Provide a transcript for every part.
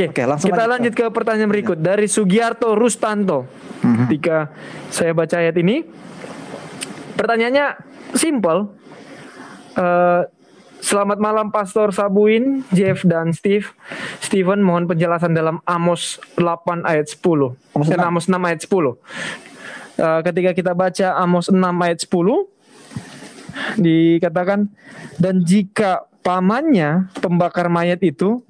Oke, Oke, langsung kita lanjut, lanjut ke pertanyaan berikut dari Sugiarto Rustanto. Mhm. Ketika saya baca ayat ini, pertanyaannya simple. Eh, selamat malam Pastor Sabuin, Jeff dan Steve. Steven mohon penjelasan dalam Amos 8 ayat 10. Amos Dan 6. Amos 6 ayat 10. Eh, ketika kita baca Amos 6 ayat 10 dikatakan dan jika pamannya pembakar mayat itu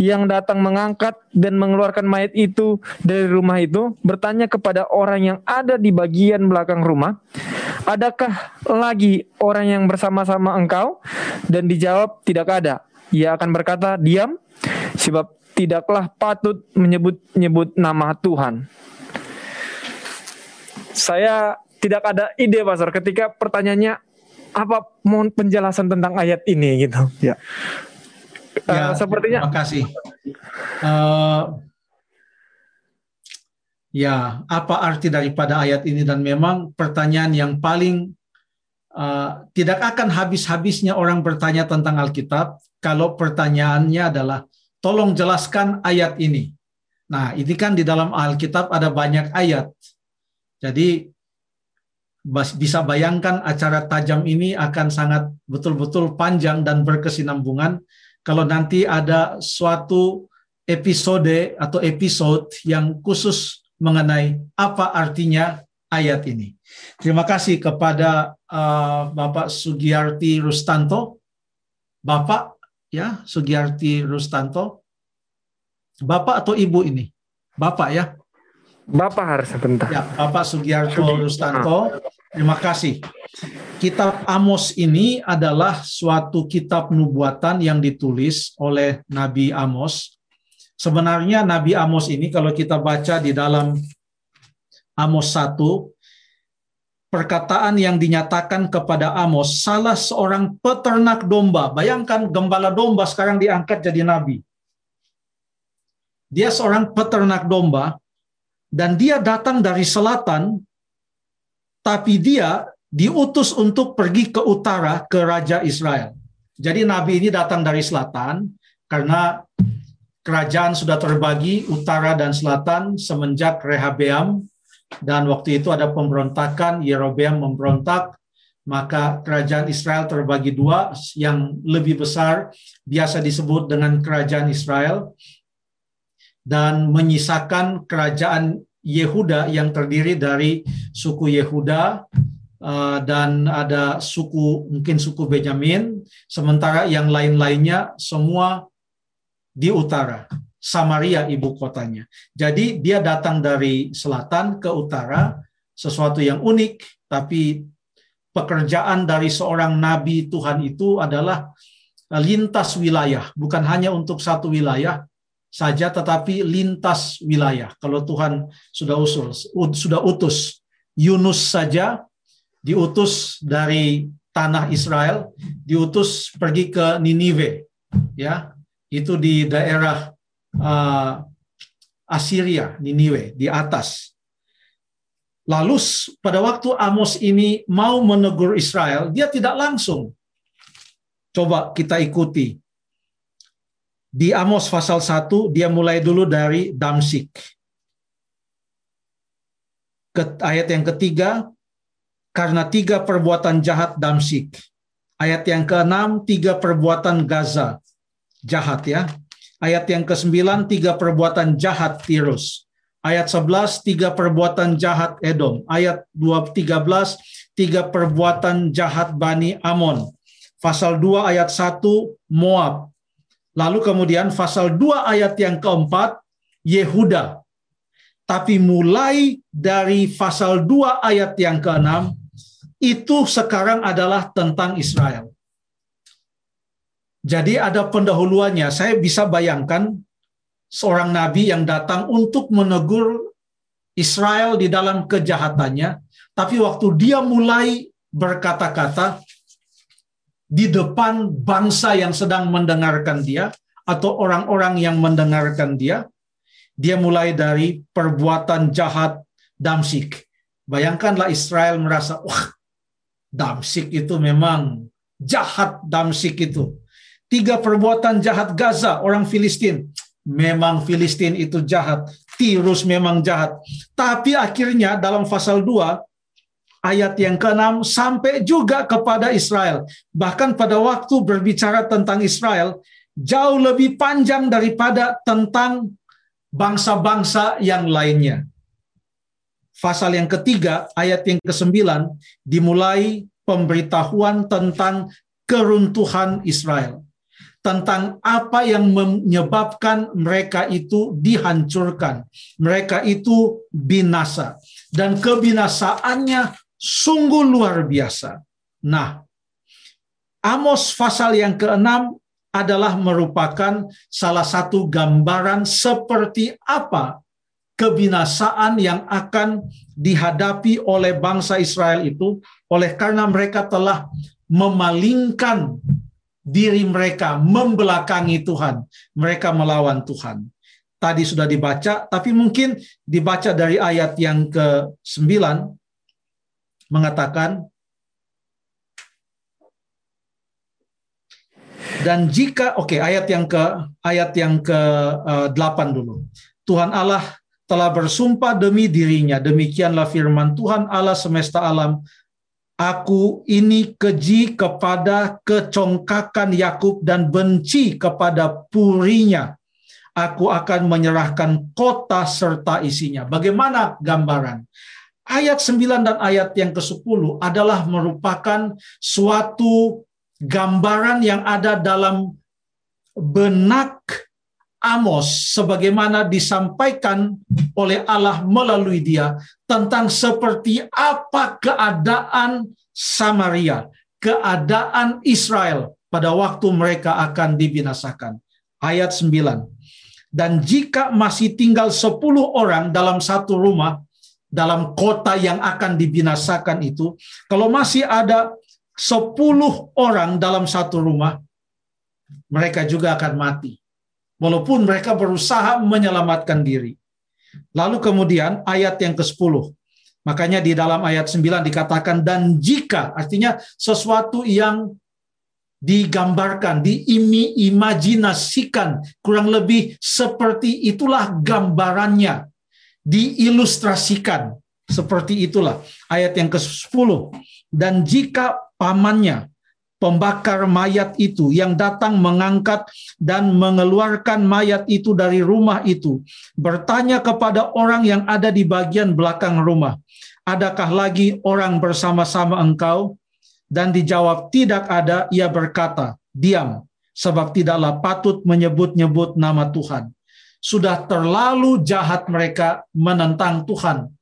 yang datang mengangkat dan mengeluarkan mayat itu dari rumah itu bertanya kepada orang yang ada di bagian belakang rumah adakah lagi orang yang bersama-sama engkau? Dan dijawab tidak ada. Ia akan berkata diam sebab tidaklah patut menyebut-nyebut nama Tuhan. Saya tidak ada ide Pastor. Ketika pertanyaannya apa mohon penjelasan tentang ayat ini gitu. Ya. Eh, Ya, sepertinya Terima kasih. Eh, ya, apa arti daripada ayat ini dan memang pertanyaan yang paling eh, tidak akan habis-habisnya orang bertanya tentang Alkitab kalau pertanyaannya adalah tolong jelaskan ayat ini. Nah, ini kan di dalam Alkitab ada banyak ayat. Jadi bisa bayangkan acara tajam ini akan sangat betul-betul panjang dan berkesinambungan kalau nanti ada suatu episode atau episode yang khusus mengenai apa artinya ayat ini. Terima kasih kepada uh, Bapak Sugiyarti Rustanto. Bapak ya, Sugiyarti Rustanto. Bapak atau Ibu ini? Bapak ya. Bapak harus sebentar. Ya, Bapak Sugiyarto Rustanto, terima kasih. Kitab Amos ini adalah suatu kitab nubuatan yang ditulis oleh Nabi Amos. Sebenarnya Nabi Amos ini kalau kita baca di dalam Amos 1, perkataan yang dinyatakan kepada Amos, salah seorang peternak domba. Bayangkan gembala domba sekarang diangkat jadi nabi. Dia seorang peternak domba, dan dia datang dari selatan, tapi dia diutus untuk pergi ke utara ke Raja Israel. Jadi Nabi ini datang dari selatan karena kerajaan sudah terbagi utara dan selatan semenjak Rehabeam dan waktu itu ada pemberontakan, Yerobeam memberontak, maka kerajaan Israel terbagi dua, yang lebih besar biasa disebut dengan kerajaan Israel, dan menyisakan kerajaan Yehuda yang terdiri dari suku Yehuda uh, dan ada suku mungkin suku Benyamin, sementara yang lain-lainnya semua di utara. Samaria ibu kotanya. Jadi dia datang dari selatan ke utara, sesuatu yang unik, tapi pekerjaan dari seorang nabi Tuhan itu adalah lintas wilayah, bukan hanya untuk satu wilayah, saja tetapi lintas wilayah. Kalau Tuhan sudah usul, sudah utus Yunus saja diutus dari tanah Israel, diutus pergi ke Niniwe, ya itu di daerah uh, Assyria, Niniwe di atas. Lalu pada waktu Amos ini mau menegur Israel, dia tidak langsung. Coba kita ikuti di Amos pasal 1 dia mulai dulu dari Damsik. Ayat yang ketiga, karena tiga perbuatan jahat Damsik. Ayat yang keenam, tiga perbuatan Gaza. Jahat ya. Ayat yang ke-9, tiga perbuatan jahat Tirus. Ayat 11, tiga perbuatan jahat Edom. Ayat 2, 13, tiga perbuatan jahat Bani Amon. Pasal 2 ayat 1, Moab. Lalu kemudian pasal 2 ayat yang keempat, Yehuda. Tapi mulai dari pasal 2 ayat yang keenam, itu sekarang adalah tentang Israel. Jadi ada pendahuluannya. Saya bisa bayangkan seorang nabi yang datang untuk menegur Israel di dalam kejahatannya, tapi waktu dia mulai berkata-kata di depan bangsa yang sedang mendengarkan dia atau orang-orang yang mendengarkan dia, dia mulai dari perbuatan jahat Damsik. Bayangkanlah Israel merasa, wah, Damsik itu memang jahat Damsik itu. Tiga perbuatan jahat Gaza, orang Filistin. memang Filistin itu jahat, Tirus memang jahat. Tapi akhirnya dalam pasal 2 ayat yang ke-6 sampai juga kepada Israel. Bahkan pada waktu berbicara tentang Israel, jauh lebih panjang daripada tentang bangsa-bangsa yang lainnya. Pasal yang ketiga, ayat yang ke-9, dimulai pemberitahuan tentang keruntuhan Israel. Tentang apa yang menyebabkan mereka itu dihancurkan. Mereka itu binasa. Dan kebinasaannya sungguh luar biasa. Nah, Amos pasal yang keenam adalah merupakan salah satu gambaran seperti apa kebinasaan yang akan dihadapi oleh bangsa Israel itu oleh karena mereka telah memalingkan diri mereka membelakangi Tuhan. Mereka melawan Tuhan. Tadi sudah dibaca tapi mungkin dibaca dari ayat yang ke-9 mengatakan dan jika oke okay, ayat yang ke ayat yang ke uh, 8 dulu. Tuhan Allah telah bersumpah demi dirinya demikianlah firman Tuhan Allah semesta alam Aku ini keji kepada kecongkakan Yakub dan benci kepada purinya. Aku akan menyerahkan kota serta isinya. Bagaimana gambaran? Ayat 9 dan ayat yang ke-10 adalah merupakan suatu gambaran yang ada dalam benak Amos sebagaimana disampaikan oleh Allah melalui dia tentang seperti apa keadaan Samaria, keadaan Israel pada waktu mereka akan dibinasakan. Ayat 9. Dan jika masih tinggal 10 orang dalam satu rumah, dalam kota yang akan dibinasakan itu, kalau masih ada 10 orang dalam satu rumah, mereka juga akan mati. Walaupun mereka berusaha menyelamatkan diri. Lalu kemudian ayat yang ke-10. Makanya di dalam ayat 9 dikatakan dan jika artinya sesuatu yang digambarkan, diimajinasikan kurang lebih seperti itulah gambarannya diilustrasikan. Seperti itulah ayat yang ke-10. Dan jika pamannya pembakar mayat itu yang datang mengangkat dan mengeluarkan mayat itu dari rumah itu bertanya kepada orang yang ada di bagian belakang rumah, "Adakah lagi orang bersama-sama engkau?" Dan dijawab, "Tidak ada." Ia berkata, "Diam, sebab tidaklah patut menyebut-nyebut nama Tuhan." Sudah terlalu jahat mereka menentang Tuhan.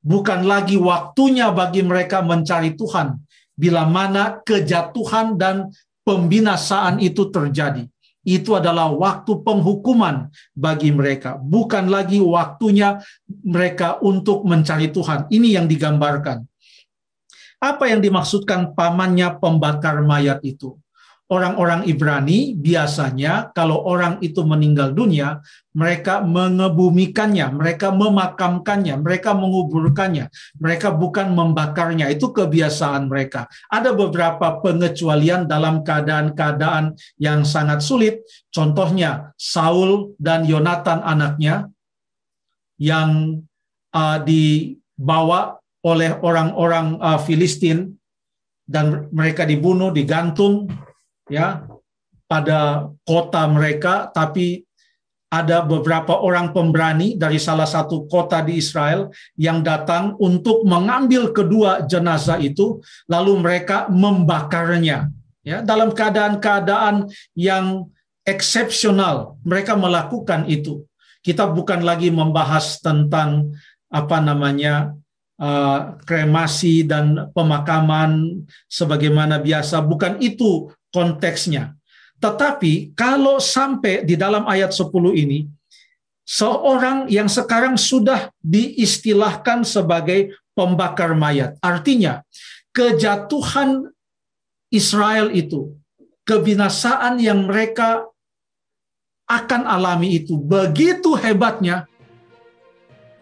Bukan lagi waktunya bagi mereka mencari Tuhan bila mana kejatuhan dan pembinasaan itu terjadi. Itu adalah waktu penghukuman bagi mereka, bukan lagi waktunya mereka untuk mencari Tuhan. Ini yang digambarkan. Apa yang dimaksudkan pamannya pembakar mayat itu? Orang-orang Ibrani biasanya kalau orang itu meninggal dunia, mereka mengebumikannya, mereka memakamkannya, mereka menguburkannya, mereka bukan membakarnya. Itu kebiasaan mereka. Ada beberapa pengecualian dalam keadaan-keadaan yang sangat sulit. Contohnya Saul dan Yonatan anaknya yang uh, dibawa oleh orang-orang uh, Filistin dan mereka dibunuh, digantung ya pada kota mereka tapi ada beberapa orang pemberani dari salah satu kota di Israel yang datang untuk mengambil kedua jenazah itu lalu mereka membakarnya ya. Dalam keadaan-keadaan yang eksepsional mereka melakukan itu. Kita bukan lagi membahas tentang apa namanya uh, kremasi dan pemakaman sebagaimana biasa. Bukan itu konteksnya. Tetapi kalau sampai di dalam ayat 10 ini, seorang yang sekarang sudah diistilahkan sebagai pembakar mayat. Artinya, kejatuhan Israel itu, kebinasaan yang mereka akan alami itu begitu hebatnya,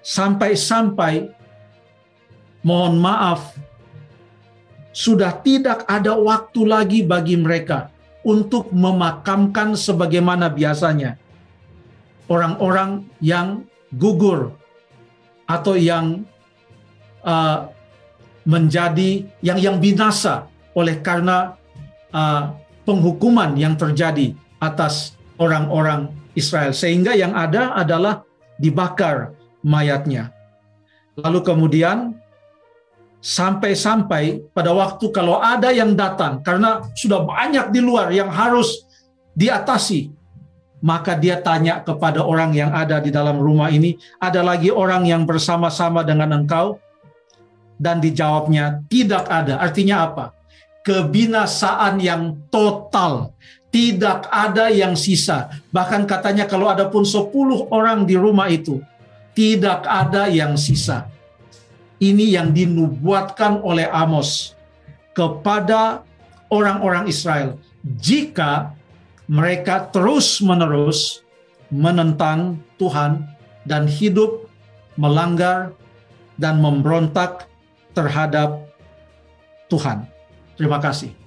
sampai-sampai mohon maaf sudah tidak ada waktu lagi bagi mereka untuk memakamkan sebagaimana biasanya. orang-orang yang gugur atau yang uh, menjadi yang yang binasa oleh karena uh, penghukuman yang terjadi atas orang-orang Israel sehingga yang ada adalah dibakar mayatnya. Lalu kemudian sampai-sampai pada waktu kalau ada yang datang karena sudah banyak di luar yang harus diatasi maka dia tanya kepada orang yang ada di dalam rumah ini ada lagi orang yang bersama-sama dengan engkau? Dan dijawabnya tidak ada. Artinya apa? Kebinasaan yang total. Tidak ada yang sisa. Bahkan katanya kalau ada pun 10 orang di rumah itu tidak ada yang sisa ini yang dinubuatkan oleh Amos kepada orang-orang Israel. Jika mereka terus-menerus menentang Tuhan dan hidup melanggar dan memberontak terhadap Tuhan. Terima kasih.